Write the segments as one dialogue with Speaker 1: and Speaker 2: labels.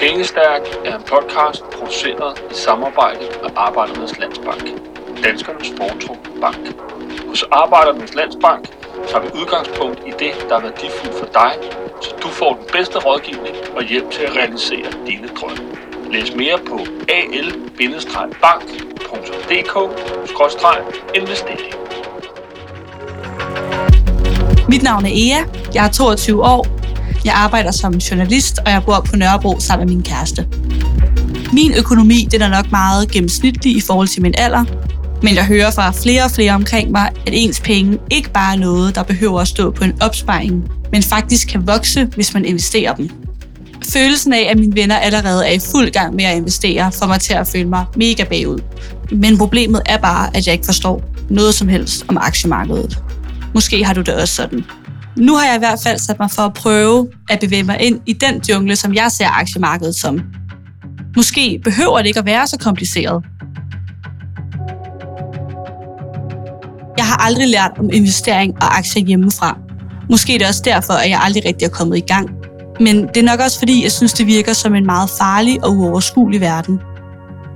Speaker 1: Pengestærk er en podcast produceret i samarbejde med Arbejdernes Landsbank. Danskernes foretrukne bank. Hos Arbejdernes Landsbank tager vi udgangspunkt i det, der er værdifuldt for dig, så du får den bedste rådgivning og hjælp til at realisere dine drømme. Læs mere på al-bank.dk-investering.
Speaker 2: Mit navn er Ea, jeg er 22 år, jeg arbejder som journalist, og jeg bor på Nørrebro sammen med min kæreste. Min økonomi den er nok meget gennemsnitlig i forhold til min alder, men jeg hører fra flere og flere omkring mig, at ens penge ikke bare er noget, der behøver at stå på en opsparing, men faktisk kan vokse, hvis man investerer dem. Følelsen af, at mine venner allerede er i fuld gang med at investere, får mig til at føle mig mega bagud. Men problemet er bare, at jeg ikke forstår noget som helst om aktiemarkedet. Måske har du det også sådan. Nu har jeg i hvert fald sat mig for at prøve at bevæge mig ind i den jungle, som jeg ser aktiemarkedet som. Måske behøver det ikke at være så kompliceret. Jeg har aldrig lært om investering og aktier hjemmefra. Måske er det også derfor, at jeg aldrig rigtig er kommet i gang. Men det er nok også fordi, jeg synes, det virker som en meget farlig og uoverskuelig verden.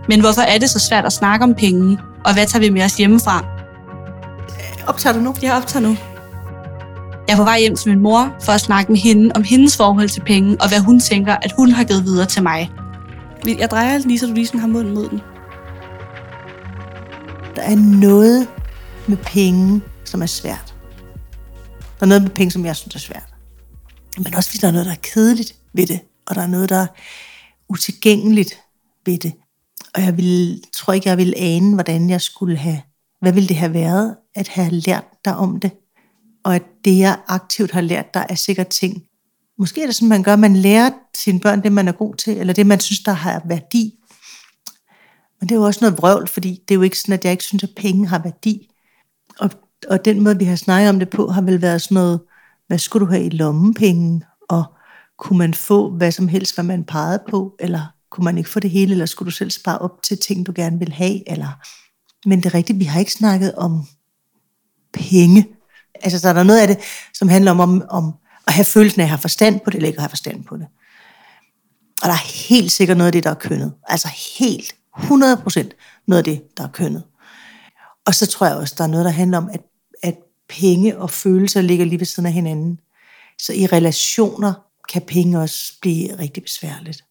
Speaker 2: Men hvorfor er det så svært at snakke om penge, og hvad tager vi med os hjemmefra?
Speaker 3: Optager du nu?
Speaker 2: Jeg optager nu. Jeg er på vej hjem til min mor for at snakke med hende om hendes forhold til penge, og hvad hun tænker, at hun har givet videre til mig. Jeg drejer lige, så du lige sådan har munden mod den.
Speaker 3: Der er noget med penge, som er svært. Der er noget med penge, som jeg synes er svært. Men også fordi der er noget, der er kedeligt ved det, og der er noget, der er utilgængeligt ved det. Og jeg vil, tror ikke, jeg vil ane, hvordan jeg skulle have, hvad ville det have været, at have lært dig om det og at det, jeg aktivt har lært dig, er sikkert ting. Måske er det sådan, man gør, man lærer sine børn det, man er god til, eller det, man synes, der har værdi. Men det er jo også noget vrøvl, fordi det er jo ikke sådan, at jeg ikke synes, at penge har værdi. Og, og den måde, vi har snakket om det på, har vel været sådan noget, hvad skulle du have i lommepenge, og kunne man få hvad som helst, hvad man pegede på, eller kunne man ikke få det hele, eller skulle du selv spare op til ting, du gerne vil have, eller... Men det er rigtigt, vi har ikke snakket om penge. Altså, så er der noget af det, som handler om, om, om at have følelsen af at have forstand på det, eller ikke at have forstand på det. Og der er helt sikkert noget af det, der er kønnet. Altså helt 100% noget af det, der er kønnet. Og så tror jeg også, der er noget, der handler om, at, at penge og følelser ligger lige ved siden af hinanden. Så i relationer kan penge også blive rigtig besværligt.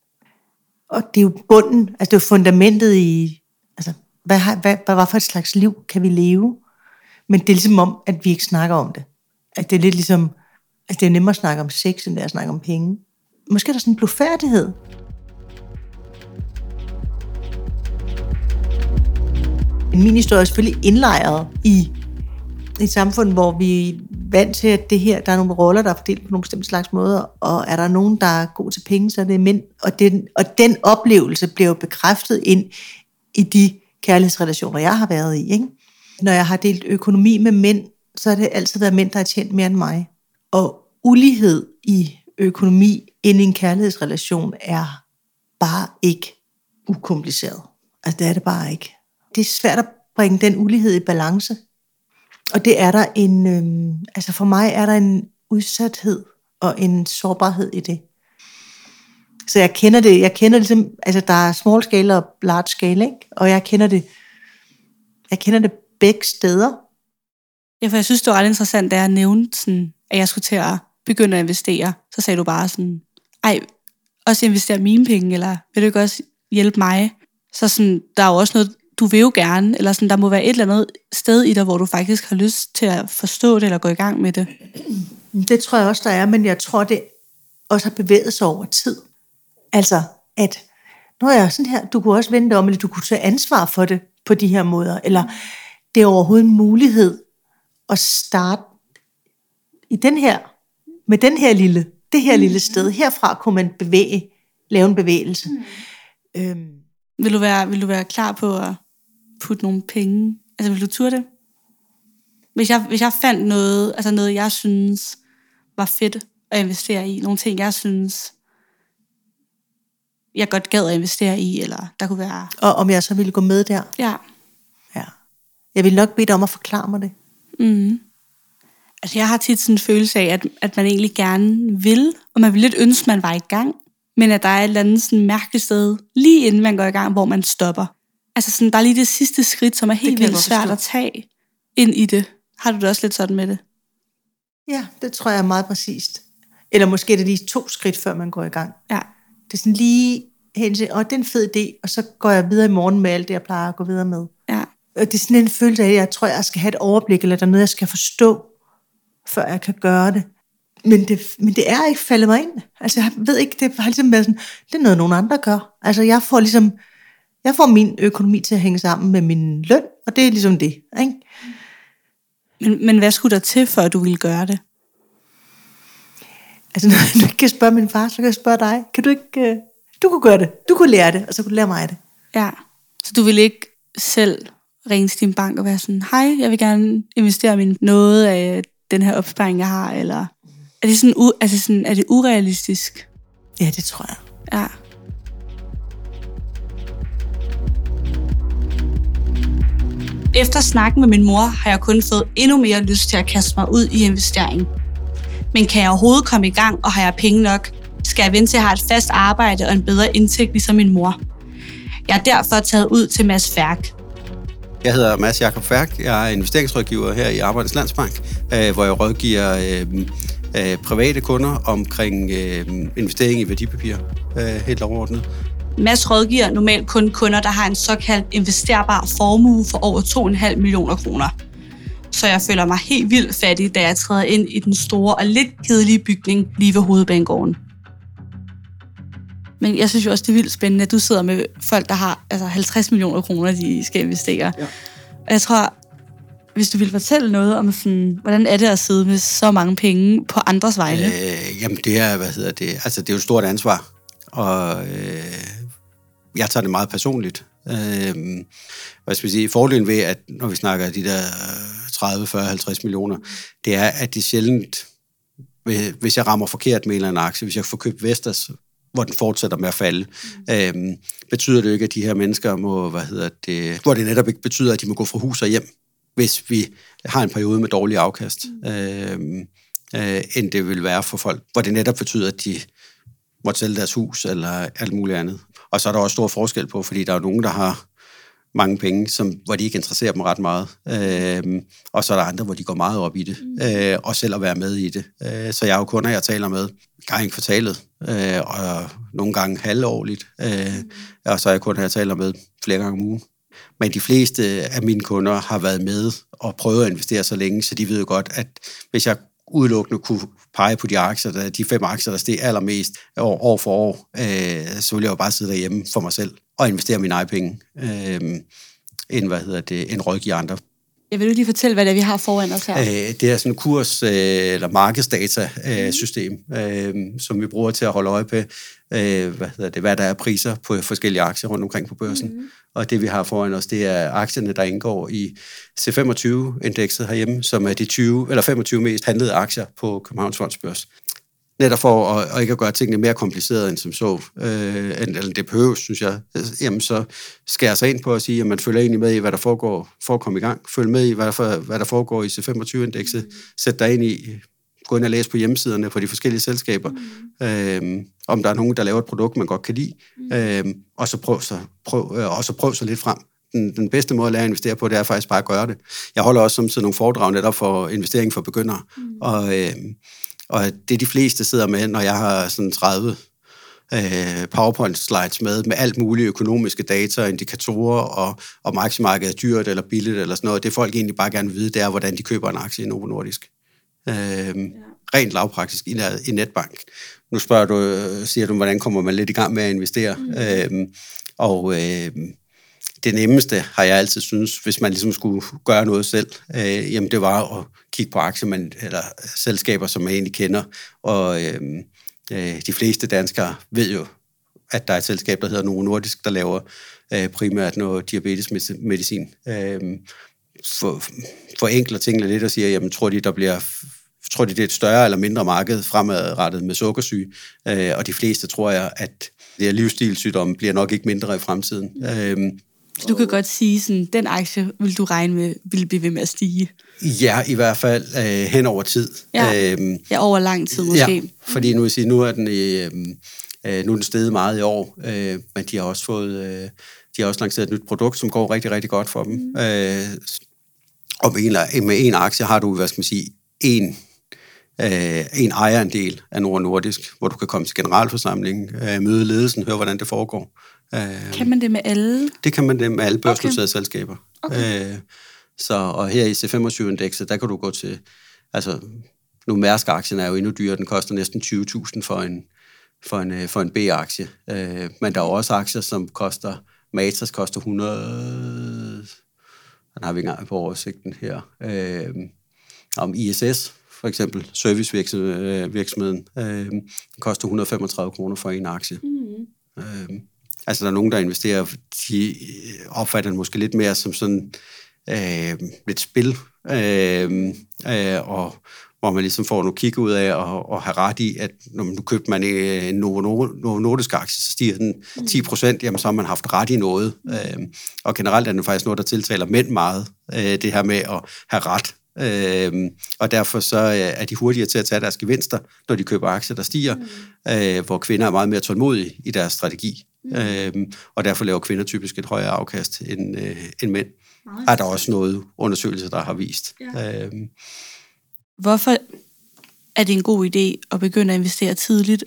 Speaker 3: Og det er jo bunden, altså det er jo fundamentet i, altså hvad, hvad, hvad, hvad for et slags liv kan vi leve? Men det er ligesom om, at vi ikke snakker om det. At det er lidt ligesom, at det er nemmere at snakke om sex, end det er at snakke om penge. Måske er der sådan en blufærdighed. Min historie er selvfølgelig indlejret i et samfund, hvor vi er vant til, at det her, der er nogle roller, der er fordelt på nogle bestemte slags måder, og er der nogen, der er god til penge, så er det mænd. Og den, og den oplevelse bliver jo bekræftet ind i de kærlighedsrelationer, jeg har været i. Ikke? Når jeg har delt økonomi med mænd, så har det altid været mænd, der har tjent mere end mig. Og ulighed i økonomi end i en kærlighedsrelation er bare ikke ukompliceret. Altså det er det bare ikke. Det er svært at bringe den ulighed i balance. Og det er der en, øhm, altså for mig er der en udsathed og en sårbarhed i det. Så jeg kender det, jeg kender det ligesom, altså der er small scale og large scale, ikke? og jeg kender det, jeg kender det begge steder.
Speaker 2: Ja, for jeg synes, det var ret interessant, da jeg nævnte, sådan, at jeg skulle til at begynde at investere. Så sagde du bare sådan, ej, også investere mine penge, eller vil du ikke også hjælpe mig? Så sådan, der er jo også noget, du vil jo gerne, eller sådan, der må være et eller andet sted i dig, hvor du faktisk har lyst til at forstå det, eller gå i gang med det.
Speaker 3: Det tror jeg også, der er, men jeg tror, det også har bevæget sig over tid. Altså, at nu er jeg sådan her, du kunne også vente om, eller du kunne tage ansvar for det på de her måder, eller det er overhovedet en mulighed at starte i den her, med den her lille, det her lille sted. Herfra kunne man bevæge, lave en bevægelse. Mm.
Speaker 2: Øhm. Vil, du være, vil du være klar på at putte nogle penge? Altså vil du turde det? Hvis jeg, hvis jeg fandt noget, altså noget, jeg synes var fedt at investere i, nogle ting, jeg synes, jeg godt gad at investere i, eller der kunne være...
Speaker 3: Og om jeg så ville gå med der?
Speaker 2: Ja.
Speaker 3: Jeg vil nok bede dig om at forklare mig det.
Speaker 2: Mm. Altså jeg har tit sådan en følelse af, at, at man egentlig gerne vil, og man vil lidt ønske, man var i gang, men at der er et eller andet sådan mærkeligt sted, lige inden man går i gang, hvor man stopper. Altså sådan, der er lige det sidste skridt, som er helt vildt svært at tage ind i det. Har du det også lidt sådan med det?
Speaker 3: Ja, det tror jeg er meget præcist. Eller måske er det lige to skridt, før man går i gang.
Speaker 2: Ja.
Speaker 3: Det er sådan lige hen til, åh, det er en fed idé, og så går jeg videre i morgen med alt det, jeg plejer at gå videre med. Og det er sådan en følelse af, at jeg tror, jeg skal have et overblik, eller der er noget, jeg skal forstå, før jeg kan gøre det. Men det, men det er ikke faldet mig ind. Altså, jeg ved ikke, det har ligesom været sådan, det er noget, nogen andre gør. Altså, jeg får ligesom, jeg får min økonomi til at hænge sammen med min løn, og det er ligesom det, ikke?
Speaker 2: Men, men hvad skulle der til, før du ville gøre det?
Speaker 3: Altså, når du ikke kan spørge min far, så kan jeg spørge dig. Kan du ikke, øh, du kunne gøre det, du kunne lære det, og så kunne du lære mig det.
Speaker 2: Ja. Så du vil ikke selv ringe til din bank og være sådan, hej, jeg vil gerne investere min noget af den her opsparing, jeg har, eller er det sådan, u- altså sådan, er det urealistisk?
Speaker 3: Ja, det tror jeg.
Speaker 2: Ja. Efter snakken med min mor har jeg kun fået endnu mere lyst til at kaste mig ud i investering. Men kan jeg overhovedet komme i gang, og har jeg penge nok, skal jeg vente til at have et fast arbejde og en bedre indtægt ligesom min mor. Jeg er derfor taget ud til Mads Færk.
Speaker 4: Jeg hedder Mads Jakob Færk. Jeg er investeringsrådgiver her i Arbejdernes Landsbank, øh, hvor jeg rådgiver øh, øh, private kunder omkring øh, investering i værdipapirer, øh, helt overordnet.
Speaker 2: Mads rådgiver normalt kun kunder, der har en såkaldt investerbar formue for over 2,5 millioner kroner. Så jeg føler mig helt vildt fattig, da jeg træder ind i den store og lidt kedelige bygning lige ved hovedbanegården. Men jeg synes jo også, det er vildt spændende, at du sidder med folk, der har altså 50 millioner kroner, de skal investere.
Speaker 4: Ja.
Speaker 2: Og jeg tror, hvis du vil fortælle noget om, sådan, hvordan er det at sidde med så mange penge på andres vegne?
Speaker 4: Øh, jamen det er, hvad hedder det, altså det er jo et stort ansvar, og øh, jeg tager det meget personligt. Øh, hvad skal vi sige, fordelen ved, at når vi snakker de der 30, 40, 50 millioner, det er, at det sjældent, hvis jeg rammer forkert med en eller anden aktie, hvis jeg får købt Vestas, hvor den fortsætter med at falde, mm. øhm, betyder det jo ikke, at de her mennesker må, hvad hedder det, hvor det netop ikke betyder, at de må gå fra hus og hjem, hvis vi har en periode med dårlig afkast, mm. øhm, øh, end det vil være for folk, hvor det netop betyder, at de måtte sælge deres hus eller alt muligt andet. Og så er der også stor forskel på, fordi der er nogen, der har mange penge, som, hvor de ikke interesserer dem ret meget. Øhm, og så er der andre, hvor de går meget op i det, øh, og selv at være med i det. Øh, så jeg har jo kunder, jeg taler med gang i kvartalet, øh, og nogle gange halvårligt, øh, og så er jeg kun her taler med flere gange om ugen. Men de fleste af mine kunder har været med og prøvet at investere så længe, så de ved jo godt, at hvis jeg udelukkende kunne pege på de aktier, der, de fem aktier, der steg allermest år, år for år, øh, så ville jeg jo bare sidde derhjemme for mig selv og investere mine egne penge, øh, end, hvad hedder det, end rådgive andre.
Speaker 2: Jeg vil lige fortælle, hvad det er, vi har foran os her.
Speaker 4: Øh, det er sådan en kurs- øh, eller markedsdata-system, øh, som vi bruger til at holde øje på, øh, hvad, hedder det, hvad der er priser på forskellige aktier rundt omkring på børsen. Mm. Og det, vi har foran os, det er aktierne, der indgår i C25-indekset herhjemme, som er de 20 eller 25 mest handlede aktier på Københavns Fondsbørs. Netop for at, at ikke at gøre tingene mere komplicerede end som så, øh, eller det behøves, synes jeg, jamen så jeg sig ind på at sige, at man følger egentlig med i, hvad der foregår for at komme i gang. Følg med i, hvad der, hvad der foregår i C25-indekset. Sæt dig ind i, gå ind og læse på hjemmesiderne på de forskellige selskaber, mm. øhm, om der er nogen, der laver et produkt, man godt kan lide, mm. øhm, og, så prøv så, prøv, øh, og så prøv så lidt frem. Den, den bedste måde at lære at investere på, det er faktisk bare at gøre det. Jeg holder også samtidig nogle foredrag netop for investering for begyndere, mm. og, øhm, og det de fleste sidder med, når jeg har sådan 30 øh, PowerPoint-slides med, med alt mulige økonomiske data, indikatorer, og, og maksimarkedet er dyrt eller billigt eller sådan noget. Det folk egentlig bare gerne vil vide, det er, hvordan de køber en aktie i Novo Nordisk. Øh, ja. Rent lavpraktisk i, i netbank. Nu spørger du, øh, siger du, hvordan kommer man lidt i gang med at investere? Mm. Øh, og øh, det nemmeste har jeg altid synes, hvis man ligesom skulle gøre noget selv, øh, jamen det var at kigge på aktier, man, eller selskaber, som man egentlig kender. Og øh, øh, de fleste danskere ved jo, at der er et selskab, der hedder Novo Nordisk, der laver øh, primært noget diabetesmedicin. Øh, for, forenkler tingene lidt og siger, jamen tror de, der bliver tror de, det er et større eller mindre marked fremadrettet med sukkersyge, øh, og de fleste tror jeg, at det her livsstilssygdomme bliver nok ikke mindre i fremtiden. Øh,
Speaker 2: så du kan godt sige, sådan, den aktie vil du regne med, vil blive ved med at stige?
Speaker 4: Ja, i hvert fald øh, hen over tid.
Speaker 2: Ja, øhm, ja over lang tid måske.
Speaker 4: Ja, fordi nu, sige, nu er den i, øh, Øh, nu er den steget meget i år, øh, men de har også fået, øh, de har også lanceret et nyt produkt, som går rigtig, rigtig godt for dem. Mm. Øh, og med en, med en aktie har du, hvad skal man sige, en, øh, en ejerandel af Nord Nordisk, hvor du kan komme til generalforsamling, øh, møde ledelsen, høre, hvordan det foregår.
Speaker 2: Øh, kan man det med alle?
Speaker 4: Det kan man det med alle børsnoterede okay. selskaber. Okay. Øh, så, og her i C25-indekset, der kan du gå til, altså nu Mærsk-aktien er jo endnu dyrere, den koster næsten 20.000 for en, for en, øh, for en B-aktie. Øh, men der er også aktier, som koster, Matas koster 100, den har vi ikke engang på oversigten her, øh, om ISS, for eksempel servicevirksomheden, øh, koster 135 kroner for en aktie. Mm. Øh, altså der er nogen, der investerer, de opfatter den måske lidt mere som sådan øh, lidt spil, øh, øh, og hvor man ligesom får nogle kigge ud af at, at have ret i, at når man nu købte man en Novo, Novo Nordisk aktie, så stiger den 10 mm. procent, jamen så har man haft ret i noget. Øh, og generelt er det faktisk noget, der tiltaler mænd meget, øh, det her med at have ret. Øh, og derfor så er de hurtigere til at tage deres gevinster, når de køber aktier, der stiger, mm. øh, hvor kvinder er meget mere tålmodige i deres strategi. Mm. Øh, og derfor laver kvinder typisk et højere afkast end, øh, end mænd. Nice. Er der også noget undersøgelser, der har vist. Ja. Øh,
Speaker 2: Hvorfor er det en god idé at begynde at investere tidligt?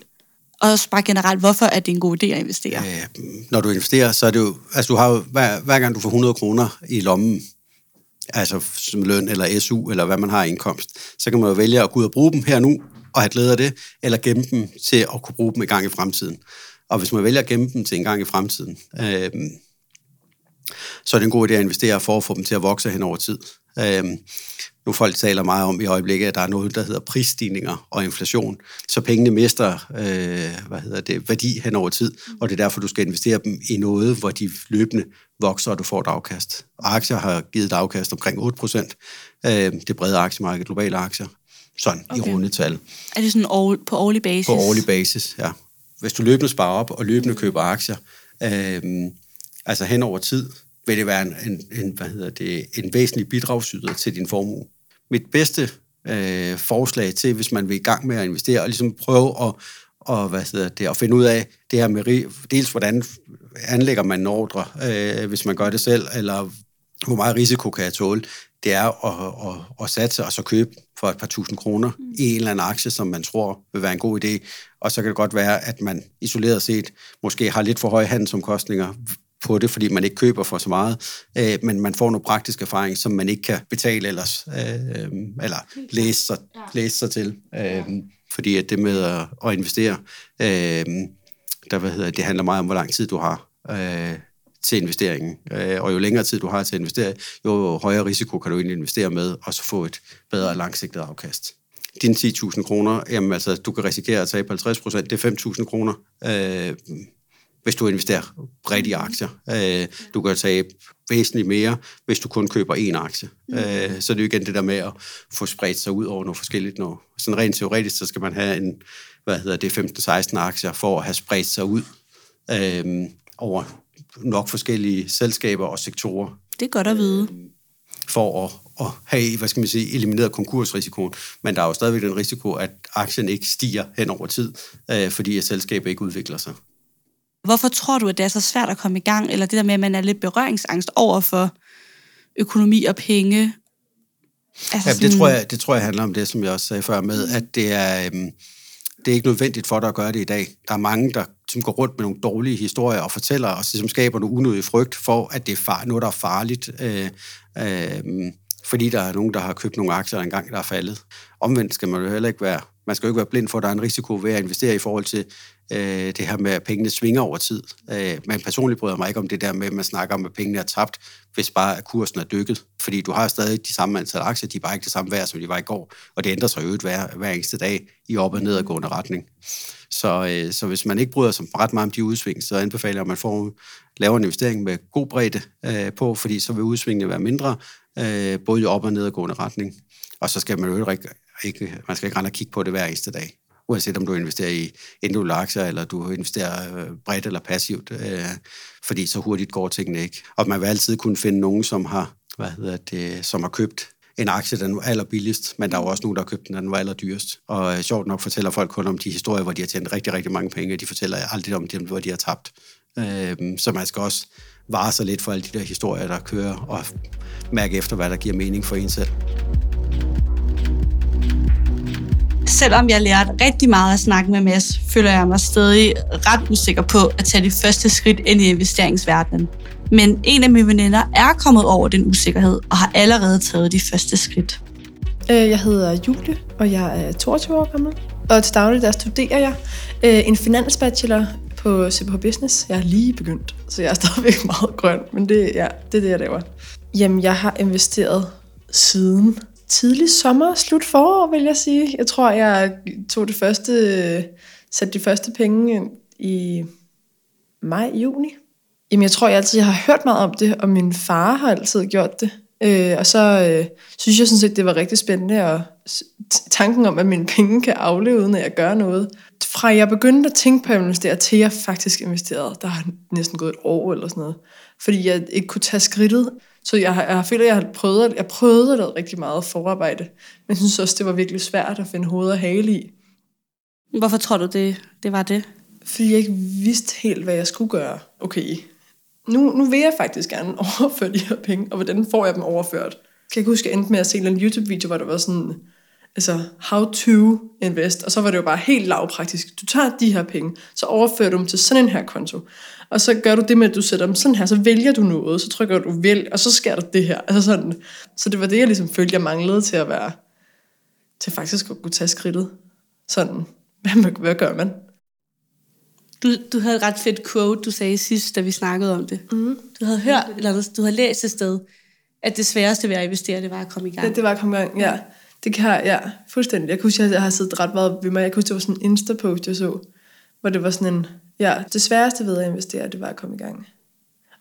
Speaker 2: Og også bare generelt, hvorfor er det en god idé at investere? Øh,
Speaker 4: når du investerer, så er det jo... Altså, du har jo, hver, hver gang du får 100 kroner i lommen, altså som løn eller SU, eller hvad man har i indkomst, så kan man jo vælge at gå ud og bruge dem her nu, og have glæde af det, eller gemme dem til at kunne bruge dem i gang i fremtiden. Og hvis man vælger at gemme dem til en gang i fremtiden, øh, så er det en god idé at investere for at få dem til at vokse hen over tid. Øh, nu folk taler meget om i øjeblikket, at der er noget, der hedder prisstigninger og inflation. Så pengene mister øh, hvad hedder det, værdi hen over tid, og det er derfor, du skal investere dem i noget, hvor de løbende vokser, og du får et afkast. Aktier har givet et afkast omkring 8 procent. Øh, det brede aktiemarked, globale aktier. Sådan okay. i rundetal.
Speaker 2: Er det sådan all, på årlig basis?
Speaker 4: På årlig basis, ja. Hvis du løbende sparer op og løbende køber aktier, øh, altså hen over tid, vil det være en, en, en, hvad hedder det, en væsentlig bidragsyder til din formue. Mit bedste øh, forslag til, hvis man vil i gang med at investere, og ligesom prøve at, og, hvad hedder det, at finde ud af det her med, dels hvordan anlægger man en ordre, øh, hvis man gør det selv, eller hvor meget risiko kan jeg tåle, det er at, at, at satse og så købe for et par tusind kroner mm. i en eller anden aktie, som man tror vil være en god idé. Og så kan det godt være, at man isoleret set måske har lidt for høje handelsomkostninger på det, fordi man ikke køber for så meget, øh, men man får nogle praktisk erfaring, som man ikke kan betale ellers, øh, eller læse sig, læse sig til. Øh, fordi at det med at, at investere, øh, der, hvad hedder, det handler meget om, hvor lang tid du har øh, til investeringen. Øh, og jo længere tid du har til at investere, jo højere risiko kan du egentlig investere med, og så få et bedre langsigtet afkast. Dine 10.000 kroner, jamen altså, du kan risikere at tabe 50 procent, det er 5.000 kroner. Øh, hvis du investerer bredt i aktier. Øh, du kan tabe væsentligt mere, hvis du kun køber én aktie. Mm. Øh, så det er jo igen det der med at få spredt sig ud over noget forskelligt. Noget. Sådan rent teoretisk, så skal man have en, hvad hedder det, 15-16 aktier for at have spredt sig ud øh, over nok forskellige selskaber og sektorer.
Speaker 2: Det er godt at vide.
Speaker 4: For at, at have, hvad skal man sige, elimineret konkursrisikoen. Men der er jo stadigvæk den risiko, at aktien ikke stiger hen over tid, øh, fordi at selskabet ikke udvikler sig.
Speaker 2: Hvorfor tror du, at det er så svært at komme i gang? Eller det der med, at man er lidt berøringsangst over for økonomi og penge?
Speaker 4: Altså ja, sådan... det, tror jeg, det tror jeg handler om det, som jeg også sagde før med, at det er, øhm, det er ikke nødvendigt for dig at gøre det i dag. Der er mange, der som går rundt med nogle dårlige historier og fortæller, og som skaber noget unødig frygt for, at det er far, noget, der er farligt. Øh, øh, fordi der er nogen, der har købt nogle aktier engang, der er faldet. Omvendt skal man jo heller ikke være, man skal jo ikke være blind for, at der er en risiko ved at investere i forhold til øh, det her med, at pengene svinger over tid. Øh, men personligt bryder mig ikke om det der med, at man snakker om, at pengene er tabt, hvis bare kursen er dykket. Fordi du har stadig de samme antal aktier, de er bare ikke det samme værd, som de var i går. Og det ændrer sig jo hver, hver eneste dag i op- og nedadgående retning. Så, øh, så hvis man ikke bryder sig ret meget om de udsving, så anbefaler jeg, at man får laver en investering med god bredde øh, på, fordi så vil udsvingene være mindre, øh, både i op- og nedadgående retning. Og så skal man jo ikke, ikke, man skal ikke rende og kigge på det hver eneste dag uanset om du investerer i individuelle aktier, eller du investerer øh, bredt eller passivt, øh, fordi så hurtigt går tingene ikke. Og man vil altid kunne finde nogen, som har, hvad hedder det, som har købt en aktie, den var allerbilligst, men der var også nogen, der købte den, den var allerdyrest. Og øh, sjovt nok fortæller folk kun om de historier, hvor de har tjent rigtig, rigtig mange penge, de fortæller aldrig om dem, hvor de har tabt. Øh, så man skal også vare sig lidt for alle de der historier, der kører, og mærke efter, hvad der giver mening for en selv.
Speaker 2: Selvom jeg lærte rigtig meget at snakke med Mads, føler jeg mig stadig ret usikker på at tage de første skridt ind i investeringsverdenen. Men en af mine veninder er kommet over den usikkerhed og har allerede taget de første skridt.
Speaker 5: Øh, jeg hedder Julie, og jeg er 22 år gammel. Og til daglig der studerer jeg øh, en finansbachelor på CPH Business. Jeg er lige begyndt, så jeg er stadigvæk meget grøn, men det, ja, det er det, jeg laver. Jamen, jeg har investeret siden tidlig sommer, slut forår, vil jeg sige. Jeg tror, jeg tog det første, satte de første penge i maj, juni. Jamen, jeg tror jeg altid, jeg har hørt meget om det, og min far har altid gjort det. Øh, og så øh, synes jeg sådan set, det var rigtig spændende, og tanken om, at mine penge kan afleve, uden at jeg gør noget. Fra jeg begyndte at tænke på at investere, til jeg faktisk investerede, der har næsten gået et år eller sådan noget. Fordi jeg ikke kunne tage skridtet. Så jeg, jeg føler, at jeg har prøvet, jeg prøvede at lave rigtig meget forarbejde. Men jeg synes også, det var virkelig svært at finde hoved og hale i.
Speaker 2: Hvorfor tror du, det, det var det?
Speaker 5: Fordi jeg ikke vidste helt, hvad jeg skulle gøre. Okay, nu, nu vil jeg faktisk gerne overføre de her penge, og hvordan får jeg dem overført? Kan jeg ikke huske, at jeg endte med at se en YouTube-video, hvor der var sådan, altså, how to invest, og så var det jo bare helt lavpraktisk. Du tager de her penge, så overfører du dem til sådan en her konto, og så gør du det med, at du sætter dem sådan her, så vælger du noget, så trykker du vælg, og så sker der det her. Altså sådan. Så det var det, jeg ligesom følte, jeg manglede til at være, til faktisk at kunne tage skridtet. Sådan, hvad, hvad gør man?
Speaker 2: Du, du havde et ret fedt quote, du sagde sidst, da vi snakkede om det. Mm. Du havde hørt, eller du havde læst et sted, at det sværeste ved at investere, det var at komme i gang.
Speaker 5: Det, det var at komme i gang, ja. Det kan jeg, ja, fuldstændig. Jeg kan huske, at jeg har siddet ret meget ved mig. Jeg kan huske, det var sådan en Insta-post, jeg så, hvor det var sådan en, ja, det sværeste ved at investere, det var at komme i gang.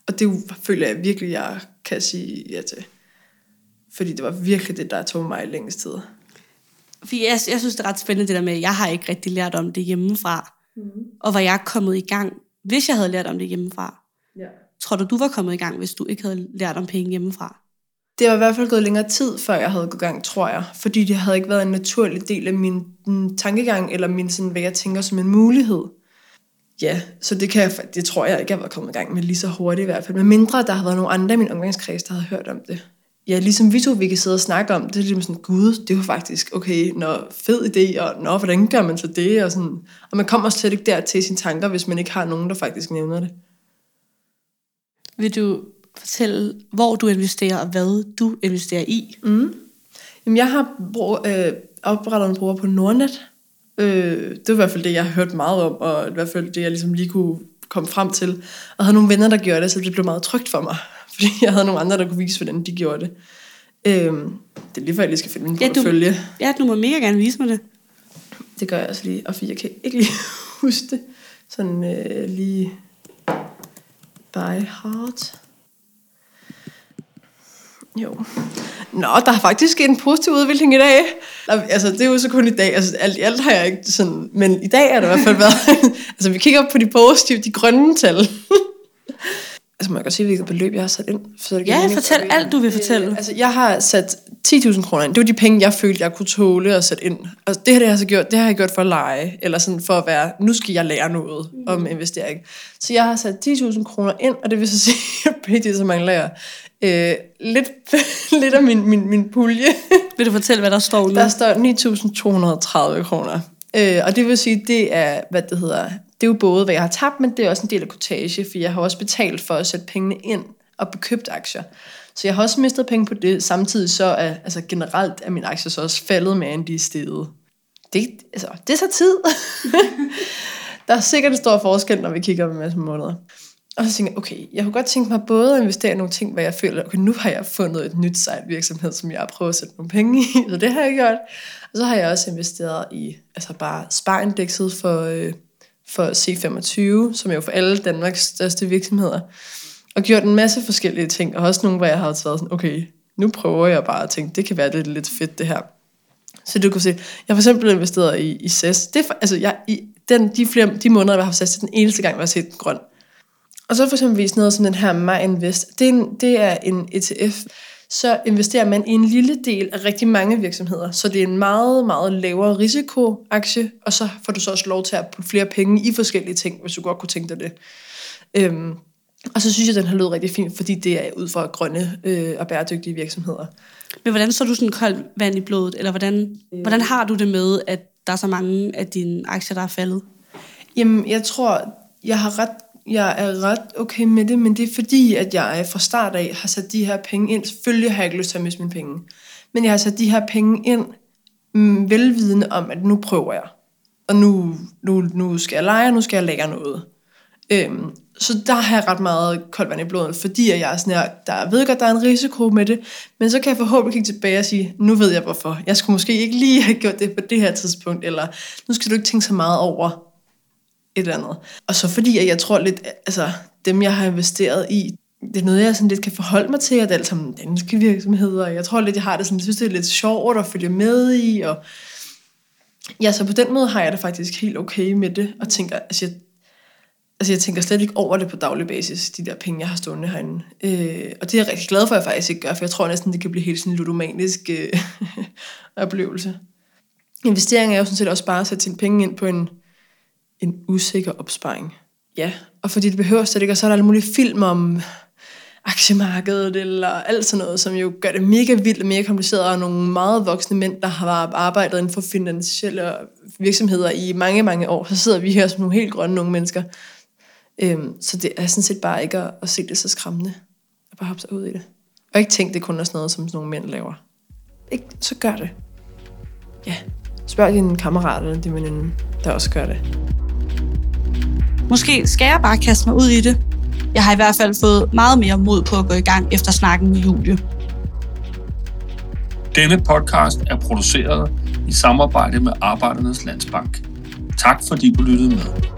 Speaker 5: Og det føler jeg virkelig, jeg kan sige ja til. Fordi det var virkelig det, der tog mig længst tid.
Speaker 2: Fordi jeg, jeg synes, det er ret spændende det der med, at jeg har ikke rigtig lært om det hjemmefra. Mm. Og var jeg kommet i gang, hvis jeg havde lært om det hjemmefra? Ja. Tror du, du var kommet i gang, hvis du ikke havde lært om penge hjemmefra?
Speaker 5: Det var i hvert fald gået længere tid, før jeg havde gået gang, tror jeg. Fordi det havde ikke været en naturlig del af min mm, tankegang, eller min, sådan, hvad jeg tænker som en mulighed. Ja, så det, kan jeg, det tror jeg ikke, jeg var kommet i gang med lige så hurtigt i hvert fald. Men mindre, der havde været nogle andre i min omgangskreds, der havde hørt om det. Ja, ligesom vi to, vi kan sidde og snakke om, det er ligesom sådan, gud, det var faktisk, okay, når fed idé, og nå, hvordan gør man så det, og sådan. Og man kommer slet ikke der til sine tanker, hvis man ikke har nogen, der faktisk nævner det.
Speaker 2: Vil du fortælle, hvor du investerer, og hvad du investerer i?
Speaker 5: Mm. Jamen, jeg har brug, øh, oprettet en bruger på Nordnet. Øh, det var i hvert fald det, jeg har hørt meget om, og i hvert fald det, jeg ligesom lige kunne komme frem til. Og havde nogle venner, der gjorde det, så det blev meget trygt for mig. Fordi jeg havde nogle andre, der kunne vise, hvordan de gjorde det. Øhm, det er lige før, jeg lige skal finde min portefølje.
Speaker 2: Ja, du, ja, du må mega gerne vise mig det.
Speaker 5: Det gør jeg også lige, og fordi jeg kan ikke lige huske det. Sådan øh, lige by heart. Jo. Nå, der er faktisk en positiv udvikling i dag. Altså, det er jo så kun i dag. Altså, alt alt har jeg ikke sådan... Men i dag er det i hvert fald været... altså, vi kigger på de positive, de grønne tal. altså, må jeg godt sige, hvilket beløb jeg har sat ind?
Speaker 2: Så det ja, mening, fortæl alt, alt, du vil fortælle.
Speaker 5: Øh, altså, jeg har sat 10.000 kroner ind. Det var de penge, jeg følte, jeg kunne tåle at sætte ind. Altså, det her det har jeg så gjort, det har jeg gjort for at lege. Eller sådan for at være, nu skal jeg lære noget mm. om investering. Så jeg har sat 10.000 kroner ind, og det vil så sige, at så mangler jeg øh, lidt, lidt af min, min, min pulje.
Speaker 2: Vil du fortælle, hvad der står nu?
Speaker 5: Der står 9.230 kroner. Øh, og det vil sige, det er, hvad det hedder, det er jo både, hvad jeg har tabt, men det er også en del af kortage, for jeg har også betalt for at sætte pengene ind og bekøbt aktier. Så jeg har også mistet penge på det, samtidig så er altså generelt er min aktier så også faldet med, end de er steget. Det, altså, det så tid. der er sikkert en stor forskel, når vi kigger om en masse måneder. Og så tænkte jeg, okay, jeg kunne godt tænke mig både at investere i nogle ting, hvor jeg føler, okay, nu har jeg fundet et nyt sejt virksomhed, som jeg har prøvet at sætte nogle penge i, så det har jeg gjort. Og så har jeg også investeret i, altså bare spareindekset for, øh, for C25, som er jo for alle Danmarks største virksomheder. Og gjort en masse forskellige ting, og også nogle, hvor jeg har været sådan, okay, nu prøver jeg bare at tænke, det kan være lidt, lidt fedt det her. Så du kan se, jeg har for eksempel investeret i, i SAS. Det er, altså, jeg, i den, de, flere, de måneder, jeg har haft SAS, det er den eneste gang, jeg har set den grøn. Og så for eksempel noget som den her My Invest. Det er en, det er en ETF, så investerer man i en lille del af rigtig mange virksomheder. Så det er en meget, meget lavere risikoaktie, og så får du så også lov til at putte flere penge i forskellige ting, hvis du godt kunne tænke dig det. Øhm, og så synes jeg, den har løbet rigtig fint, fordi det er ud fra grønne øh, og bæredygtige virksomheder.
Speaker 2: Men hvordan så du sådan koldt vand i blodet? Eller hvordan, hvordan har du det med, at der er så mange af dine aktier, der er faldet?
Speaker 5: Jamen, jeg tror, jeg har ret jeg er ret okay med det, men det er fordi, at jeg fra start af har sat de her penge ind. Selvfølgelig har jeg ikke lyst til at miste mine penge. Men jeg har sat de her penge ind mm, velvidende om, at nu prøver jeg. Og nu, nu, nu skal jeg lege, nu skal jeg lære noget. Øhm, så der har jeg ret meget koldt vand i blodet, fordi jeg er sådan her, der ved godt, der er en risiko med det, men så kan jeg forhåbentlig kigge tilbage og sige, nu ved jeg hvorfor. Jeg skulle måske ikke lige have gjort det på det her tidspunkt, eller nu skal du ikke tænke så meget over, et eller andet. Og så fordi, at jeg tror lidt, altså dem jeg har investeret i, det er noget, jeg sådan lidt kan forholde mig til, at det er alt sammen danske virksomheder. Jeg tror lidt, jeg har det sådan, jeg synes, det er lidt sjovt at følge med i, og ja, så på den måde har jeg det faktisk helt okay med det, og tænker, altså jeg, altså jeg tænker slet ikke over det på daglig basis, de der penge, jeg har stående herinde. Øh, og det er jeg rigtig glad for, at jeg faktisk ikke gør, for jeg tror næsten, det kan blive helt sådan en ludomanisk øh, oplevelse. Investering er jo sådan set også bare at sætte sine penge ind på en, en usikker opsparing. Ja, og fordi det behøver slet ikke, og så er der alle mulige film om aktiemarkedet eller alt sådan noget, som jo gør det mega vildt og mega kompliceret, og nogle meget voksne mænd, der har arbejdet inden for finansielle virksomheder i mange, mange år, så sidder vi her som nogle helt grønne unge mennesker. Øhm, så det er sådan set bare ikke at, at se det så skræmmende, at bare hoppe sig ud i det. Og ikke tænke, det kun er sådan noget, som sådan nogle mænd laver. Ikke, så gør det. Ja, spørg dine kammerater eller din veninde, der også gør det.
Speaker 2: Måske skal jeg bare kaste mig ud i det. Jeg har i hvert fald fået meget mere mod på at gå i gang efter snakken med Julie.
Speaker 1: Denne podcast er produceret i samarbejde med Arbejdernes Landsbank. Tak fordi du lyttede med.